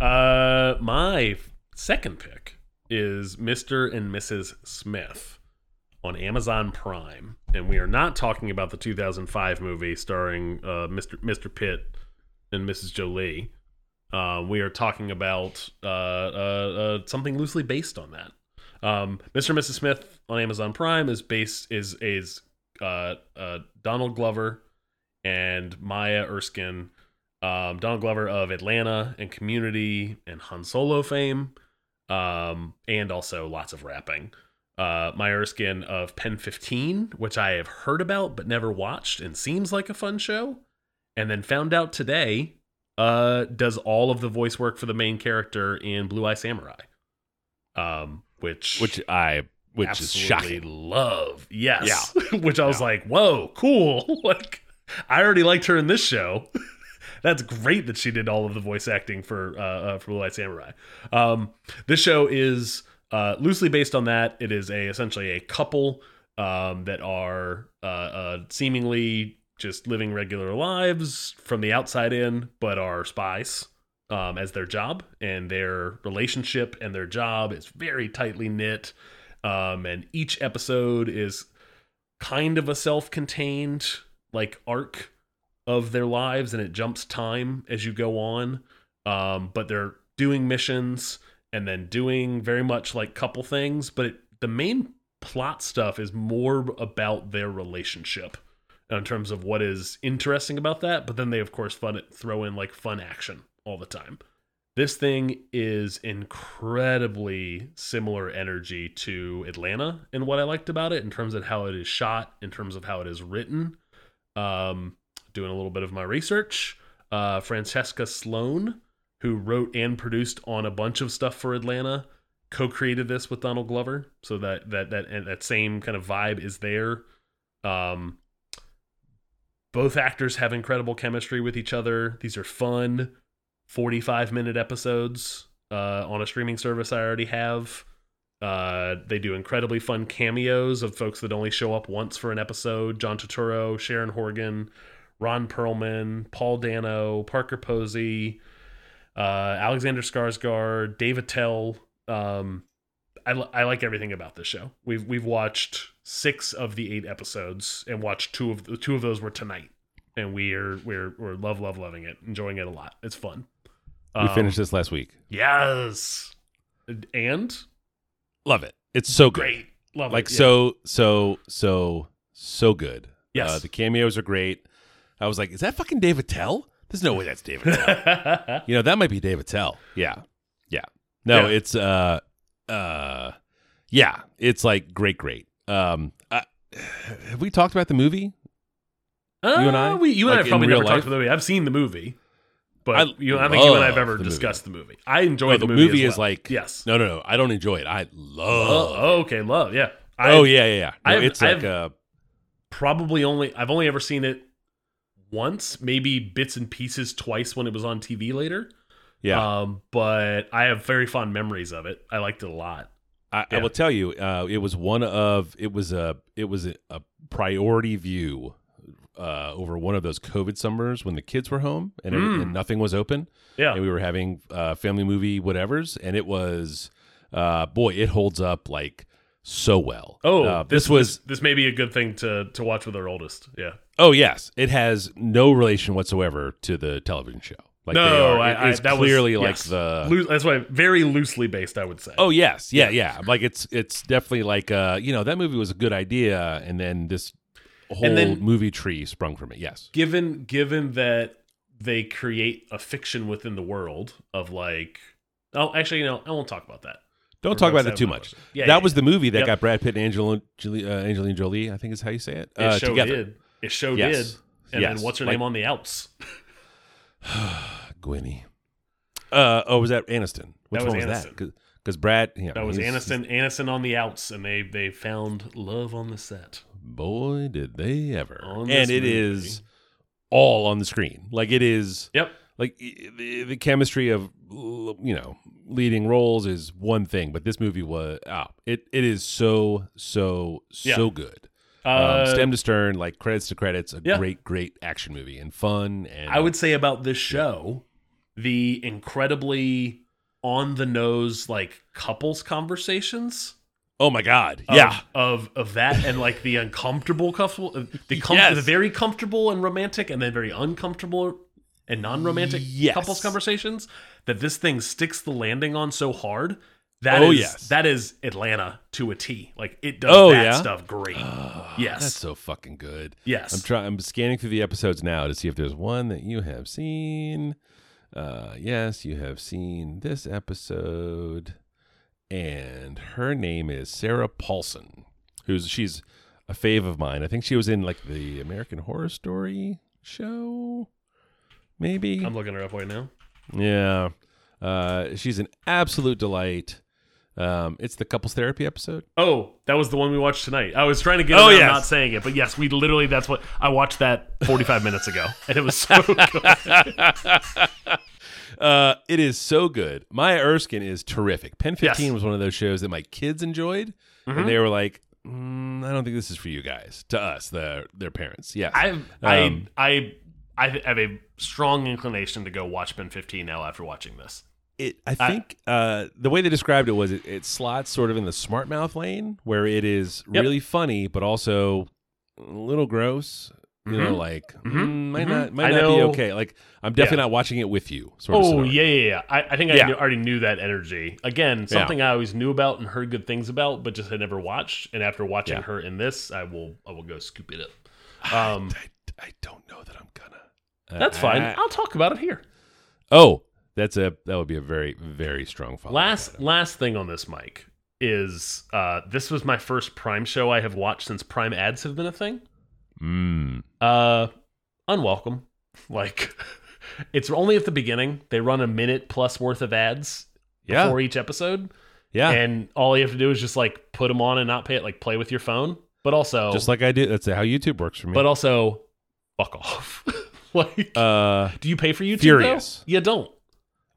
Uh, my second pick is Mr. and Mrs. Smith on Amazon Prime, and we are not talking about the 2005 movie starring uh, Mr. Mr. Pitt and Mrs. Jolie. Uh, we are talking about uh, uh, uh, something loosely based on that. Um, Mr. and Mrs. Smith on Amazon Prime is based is is uh, uh, Donald Glover and Maya Erskine um, Donald Glover of Atlanta and Community and Han Solo fame, um, and also lots of rapping. Uh, Maya Erskine of Pen 15, which I have heard about but never watched and seems like a fun show. And then found out today uh, does all of the voice work for the main character in Blue Eye Samurai. Um, which, Which I which is absolutely shocking. love. Yes. yeah. which I was like, whoa, cool. like, I already liked her in this show. That's great that she did all of the voice acting for uh, uh, for Blue Eye Samurai. Um, this show is uh, loosely based on that. It is a essentially a couple um, that are uh, uh, seemingly just living regular lives from the outside in, but are spies um, as their job, and their relationship and their job is very tightly knit. Um, and each episode is kind of a self-contained like arc of their lives, and it jumps time as you go on. Um, but they're doing missions and then doing very much like couple things, but it, the main plot stuff is more about their relationship in terms of what is interesting about that. But then they, of course, fun throw in like fun action all the time. This thing is incredibly similar energy to Atlanta and what I liked about it in terms of how it is shot, in terms of how it is written. Um, doing a little bit of my research, uh, Francesca Sloan, who wrote and produced on a bunch of stuff for Atlanta, co-created this with Donald Glover, so that that that and that same kind of vibe is there. Um, both actors have incredible chemistry with each other. These are fun, forty-five minute episodes uh, on a streaming service I already have. Uh, they do incredibly fun cameos of folks that only show up once for an episode: John Turturro, Sharon Horgan, Ron Perlman, Paul Dano, Parker Posey, uh, Alexander Skarsgård, Dave Attell. Um, I, I like everything about this show. We've we've watched six of the eight episodes, and watched two of the two of those were tonight, and we are we're we're love love loving it, enjoying it a lot. It's fun. We Um, finished this last week. Yes, and Love it. It's so good. great. Love like it. yeah. so so so so good. Yes. Uh, the cameos are great. I was like, is that fucking Dave Attell? There's no way that's Dave Attell. you know, that might be Dave Attell. Yeah. Yeah. No, Yeah. it's uh uh yeah, it's like great great. Um I, have we talked about the movie? Uh, You and I? we, you and Like, I probably never life? talked about the movie. I've seen the movie, but I you, I think you and I have ever the movie. discussed the movie. I enjoy No, the, the movie. movie as is like yes. No, no, no. I don't enjoy it. I love Oh, oh, okay, love. Yeah. Oh I've yeah, yeah, yeah. No, I've- it's like I've- uh Probably only I've only ever seen it once, maybe bits and pieces twice when it was on TV later. yeah. Um, but I have very fond memories of it. I liked it a lot. I, I will tell you, uh, it was one of it was a it was a, a priority view uh, over one of those COVID summers when the kids were home and, Mm. and nothing was open, Yeah. and we were having uh, family movie whatevers, and it was uh, boy, it holds up like so well. Oh, Uh, this, this was this, this may be a good thing to to watch with our oldest. Yeah. Oh yes, it has no relation whatsoever to the television show. Like no, I, it I, is that clearly was, like yes. the Loo- that's why very loosely based. I would say. Oh yes, yeah, yeah. Like it's it's definitely like uh, you know, that movie was a good idea and then this whole then- movie tree sprung from it. Yes. given given that they create a fiction within the world of like oh actually you know i won't talk about that Don't We're talk about it too much. yeah, that yeah, was yeah. the movie that Yep. got Brad Pitt and Angelina Jolie, uh, Angelina Jolie, I think is how you say it. it Uh, show together. did it show Yes. did and Yes. then what's her Like- name on the outs Gwynny. Uh, oh, was that Aniston? Which was one was Aniston. that? Because Brad, yeah, that was aniston aniston on the outs and they they found love on the set Boy, did they ever! And it movie. is all on the screen. Like it is. yep like the, the chemistry of you know leading roles is one thing but this movie was ah, it it is so so so Yeah. good uh, um, stem to stern like credits to credits a Yeah. great great action movie and fun and i would say about this show the incredibly on the nose like couples conversations oh my god of, yeah of of that and like the uncomfortable comfortable the, com- Yes. the very comfortable and romantic and then very uncomfortable and non-romantic Yes. couples conversations that this thing sticks the landing on so hard that Oh, is- yes. that is Atlanta to a T like it does Oh, that yeah? stuff great yes that's so fucking good yes i'm trying i'm scanning through the episodes now to see if there's one that you have seen uh yes you have seen this episode and her name is Sarah Paulson, who's she's a fave of mine. I think she was in like the American Horror Story show, maybe. I'm looking her up right now yeah, uh, she's an absolute delight. Um, it's the couples therapy episode. Oh, that was the one we watched tonight. I was trying to get Oh, yes. not saying it, but yes, we literally that's what I watched that 45 minutes ago, and it was so good. Uh, it is so good. Maya Erskine is terrific. Pen 15 Yes. Mm-hmm. was one of those shows that my kids enjoyed, and they were like, mm, "I don't think this is for you guys." To us, the their parents. Yes, I Um, I I I have a strong inclination to go watch Pen 15 now after watching this. It. I think uh, the way they described it was it, it slots sort of in the smart mouth lane, where it is Yep. really funny, but also a little gross. You know, Mhm. like Mhm. mm, might Mhm. not might I not be okay. Like I'm definitely Yeah. not watching it with you. Sort Oh yeah, yeah, yeah. I, I think I Yeah. already knew that energy. Again, something I always knew about and heard good things about, but just had never watched. And after watching Yeah. her in this, I will I will go scoop it up. Um, I, I don't know that I'm gonna. Uh, that's fine. I- I'll talk about it here. Oh, that's a that would be a very very strong follow. Last last thing on this, Mike, is uh, this was my first Prime show I have watched since Prime ads have been a thing. Mm. Uh, unwelcome. Like, it's only at the beginning. They run a minute plus worth of ads Yeah, before each episode, yeah. and all you have to do is just like put them on and not pay it. Like play with your phone, but also Just like I do. That's how YouTube works for me. but also fuck off. like, uh, do you pay for YouTube? Furious. Though? You don't.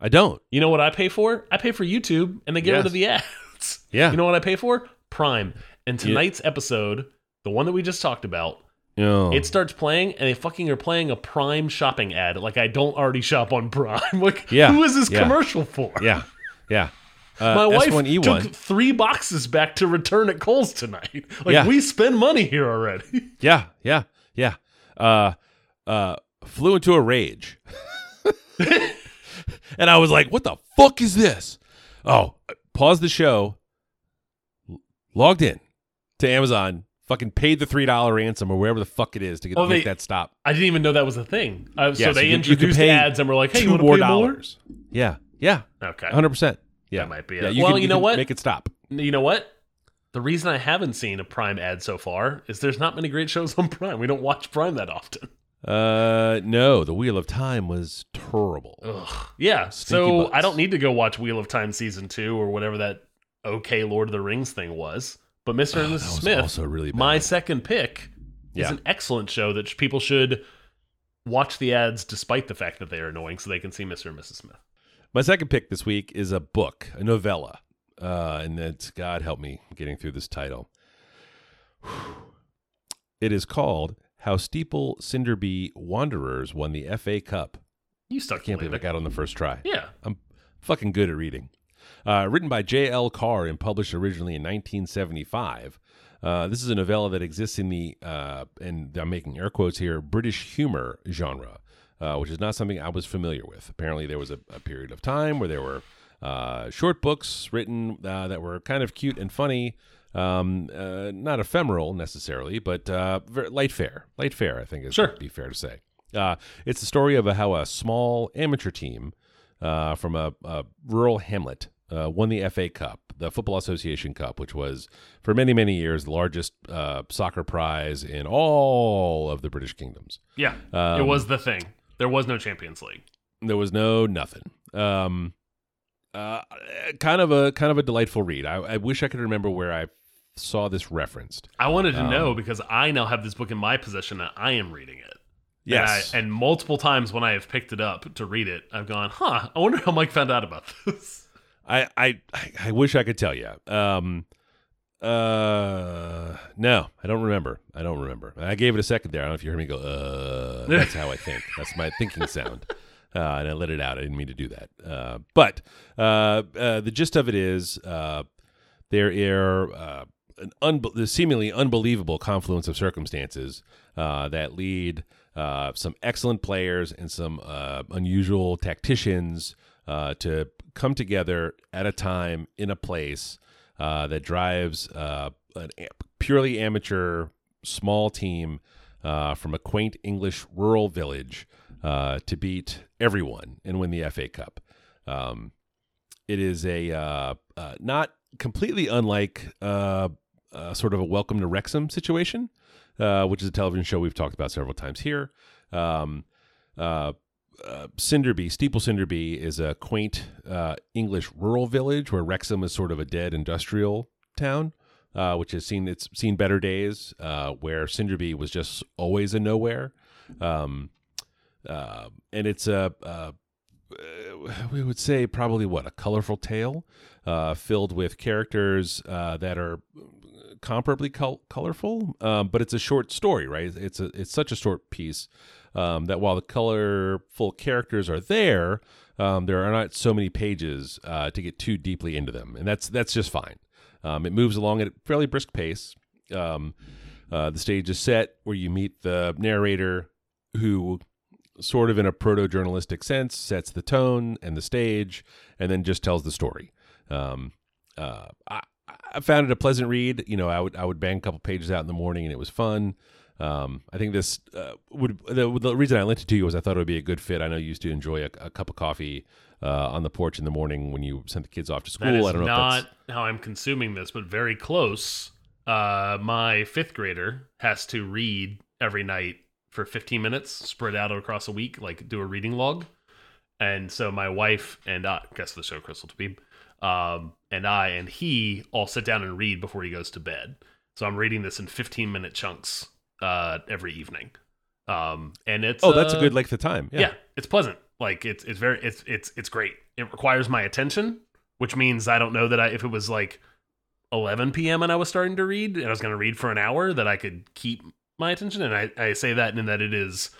I don't. You know what I pay for? I pay for YouTube, and they get Yes. rid of the ads. Yeah. You know what I pay for? Prime. And Yeah. tonight's episode, the one that we just talked about, No. it starts playing, and they fucking are playing a Prime shopping ad. Like I don't already shop on Prime. like, Yeah. who is this Yeah. commercial for? yeah, yeah. Uh, My wife S1E1. took three boxes back to return at Kohl's tonight. Like Yeah. we spend money here already. Yeah, yeah, yeah. Uh, uh, flew into a rage, and I was like, "What the fuck is this?" Oh, pause the show, logged in to Amazon, fucking paid the three dollar ransom or wherever the fuck it is to get Oh, they- that stop. I didn't even know that was a thing. Uh, so Yeah, so they you- you introduced pay ads and were like, "Hey, you Two want more pay more?" dollars. Yeah, yeah, Okay, hundred percent. Yeah, That might be Yeah, you Well, can- you know what? Make it stop. you know what? The reason I haven't seen a Prime ad so far is there's not many great shows on Prime. We don't watch Prime that often. Uh, no, the Wheel of Time was terrible. Ugh. Yeah, Stinky so butts. I don't need to go watch Wheel of Time season two or whatever that okay Lord of the Rings thing was. But Mr. Oh, and Mrs. Smith, also really my second pick, is an excellent show that people should watch the ads despite the fact that they are annoying so they can see Mr. and Mrs. Smith. My second pick this week is a book, a novella, uh, and it's God help me getting through this title. It is called "How Steeple Sinderby Wanderers Won the FA Cup." You stuck I can't believe it. I got on the first try. Yeah. I'm fucking good at reading. Uh, written by J.L. Carr and published originally in 1975. Uh, this is a novella that exists in the, uh, and I'm making air quotes here, British humor genre, uh, which is not something I was familiar with. Apparently, there was a, a period of time where there were uh, short books written uh, that were kind of cute and funny, um, uh, not ephemeral necessarily, but uh, light fare. Light fare, I think, is Sure. would be fair to say. Uh, it's the story of a, how a small amateur team uh, from a, a rural hamlet uh, won the FA Cup, the Football Association Cup, which was for many, many years the largest uh, soccer prize in all of the British kingdoms. Yeah. it Um, was the thing. There was no Champions League. There was no nothing. Um, uh, kind of a kind of a delightful read. I, I wish I could remember where I saw this referenced. I wanted to Um, know because I now have this book in my possession and I am reading it. Yes, And, I, and multiple times when I have picked it up to read it, I've gone, huh, I wonder how Mike found out about this. I, I I wish I could tell you. Um, uh, no, I don't remember. I don't remember. I gave it a second there. I don't know if you heard me go. Uh, that's how I think. That's my thinking sound. Uh, and I let it out. I didn't mean to do that. Uh, but uh, uh, the gist of it is uh, there are uh, an the seemingly unbelievable confluence of circumstances uh, that lead uh, some excellent players and some uh, unusual tacticians uh, to come together at a time in a place uh, that drives uh, a- purely amateur small team from a quaint English rural village to beat everyone and win the FA Cup. Um, it is a not completely unlike uh, uh, sort of a Welcome to Wrexham situation, uh, which is a television show we've talked about several times here. Um, uh, uh, Sinderby, Steeple Sinderby, is a quaint uh, English rural village where Wrexham is sort of a dead industrial town, uh, which has seen it's seen better days. Uh, where Sinderby was just always a nowhere, um, uh, and it's a. Uh, we would say probably what a colorful tale, uh, filled with characters uh, that are comparably col- colorful, um, but it's a short story, right? It's a it's such a short piece um, that while the colorful characters are there, um, there are not so many pages uh, to get too deeply into them, and that's that's just fine. Um, it moves along at a fairly brisk pace. Um, uh, the stage is set where you meet the narrator, who sort of in a proto journalistic sense sets the tone and the stage, and then just tells the story. Um, uh, I, I found it a pleasant read. You know, I would I would bang a couple pages out in the morning, and it was fun. Um, I think this uh, would the, the reason I lent it to you was I thought it would be a good fit. I know you used to enjoy a, a cup of coffee uh, on the porch in the morning when you sent the kids off to school. That is I don't know if not that's how I'm consuming this, but very close. Uh, my fifth grader has to read every night for 15 minutes, spread out across a week, like do a reading log. And so my wife and I, guess the show Crystal Tabib, um, and I and he all sit down and read before he goes to bed. So I'm reading this in 15 minute chunks uh, every evening. Um, and it's oh, that's a uh, good length of time. yeah. Yeah, it's pleasant. Like it's it's very it's it's it's great. It requires my attention, which means I don't know that I if it was like 11 p.m. and I was starting to read and I was going to read for an hour that I could keep my attention. And I, I say that in that it is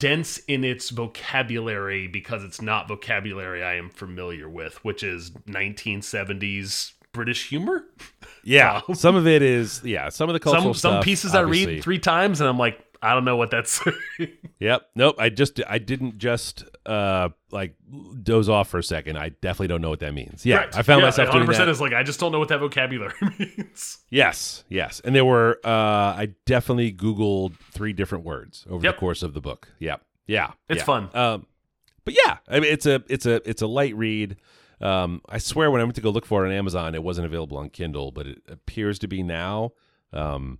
dense in its vocabulary because it's not vocabulary I am familiar with, which is 1970s British humor. yeah. Wow. some of it is yeah. Some of the cultural Some some stuff, pieces I read three times and I'm like, I don't know what that's. Yep. Nope. I just I didn't just uh like doze off for a second. I definitely don't know what that means. Yeah. Correct. I found Yeah, myself doing 100% that. is like I just don't know what that vocabulary means. Yes, yes. And there were uh I definitely googled three different words over Yep. the course of the book. Yep. Yeah. It's yeah. fun. Um but yeah, I mean it's a it's a it's a light read. Um I swear when I went to go look for it on Amazon it wasn't available on Kindle, but it appears to be now. Um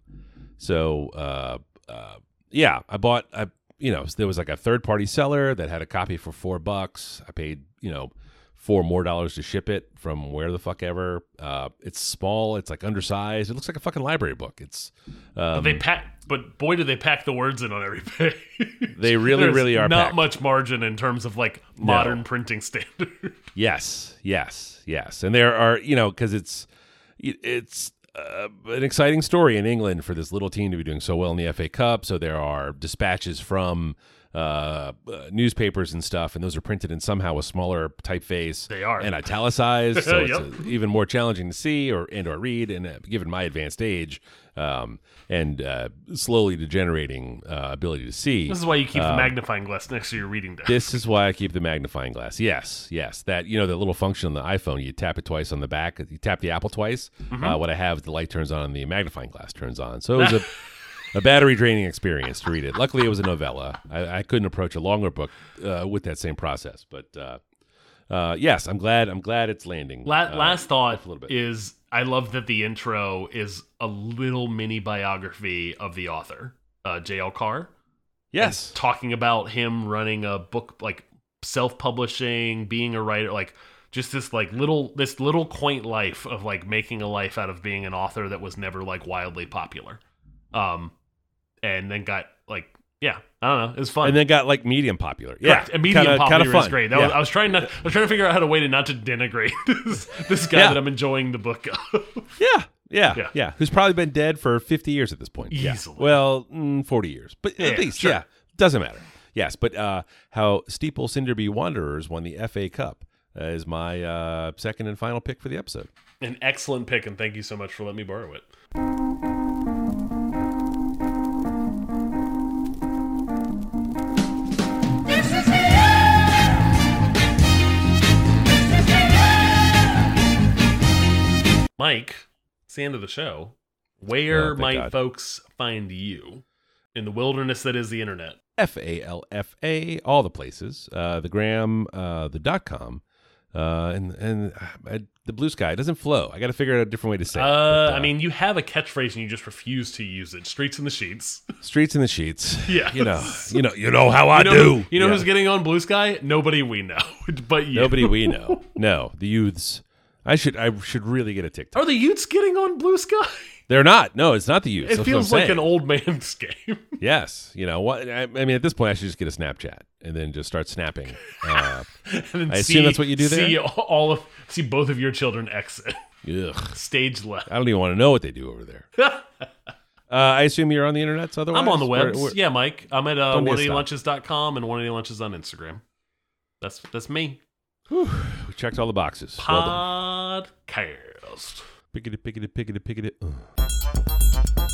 so uh uh yeah, I bought I you know, there was like a third party seller that had a copy for 4 bucks. I paid, you know, four more dollars to ship it from where the fuck ever. Uh, it's small. It's like undersized. It looks like a fucking library book. It's But um, they pack, but boy, do they pack the words in on every page. They really, really are Not packed. much margin in terms of like modern printing standard. yes, yes, yes. And there are you know because it's it's uh, an exciting story in England for this little team to be doing so well in the FA Cup. So there are dispatches from. Uh, uh, newspapers and stuff, and those are printed in somehow a smaller typeface. They are. and italicized, so it's Yep. uh, even more challenging to see or and or read. And uh, given my advanced age um, and uh, slowly degenerating uh, ability to see, this is why you keep the Um, magnifying glass next to your reading desk. This is why I keep the magnifying glass. Yes, yes. That you know the little function on the iPhone. You tap it twice on the back. You tap the Apple twice. Mm-hmm. Uh, what I have, the light turns on and the magnifying glass turns on. So it was a, a battery draining experience to read it. Luckily, it was a novella. I, I couldn't approach a longer book uh, with that same process. But uh, uh, yes, I'm glad. I'm glad it's landing. La- uh, last thought a little bit. is I love that the intro is a little mini biography of the author, uh, J.L. Carr. yes, talking about him running a book like self-publishing being a writer like just this like little this little quaint life of like making a life out of being an author that was never like wildly popular um and then got like yeah i don't know it was fun and then got like medium popular. Yeah, Correct. And medium kinda, popular kinda fun. is great. That yeah. was, I was trying not. I was trying to figure out how to way to not to denigrate this, this guy Yeah. that I'm enjoying the book of. Yeah, yeah, Yeah. yeah, Who's probably been dead for 50 years at this point. Yeah. Easily. Well, mm, 40 years, but Yeah, at least, sure. yeah. Doesn't matter. Yes, but uh, how Steeple Sinderby Wanderers won the FA Cup uh, is my uh, second and final pick for the episode. An excellent pick, and thank you so much for letting me borrow it. Mike, it's the end of the show. Where Oh, might God. folks find you in the wilderness that is the internet? F A L F A, all the places. Uh, the gram, uh, the dot com, Uh, and and uh, the blue sky doesn't flow. I got to figure out a different way to say. it. Uh, But, I mean, you have a catchphrase and you just refuse to use it. Streets in the sheets. streets in the sheets. Yeah. you know, you know, you know how I You know, do. you know Yeah. who's getting on Blue Sky? Nobody we know, but you. Nobody we know. No, the youths. I should I should really get a TikTok. Are the Utes getting on Blue Sky? They're not. No, it's not the Utes. It That's feels like an old man's game. Yes, you know what? I, I mean, at this point, I should just get a Snapchat and then just start snapping. Uh, And I assume that's what you do there? See all of see both of your children exit ugh, stage left. I don't even want to know what they do over there. uh, I assume you're on the internet. Otherwise, I'm on the web. yeah, Mike. I'm at uh, Don't be a stop. 180lunches.com and 180lunches on Instagram. That's that's me. Whew, we checked all the boxes. Podcast. Well Pickety, pickety, pickety, pickety. Uh.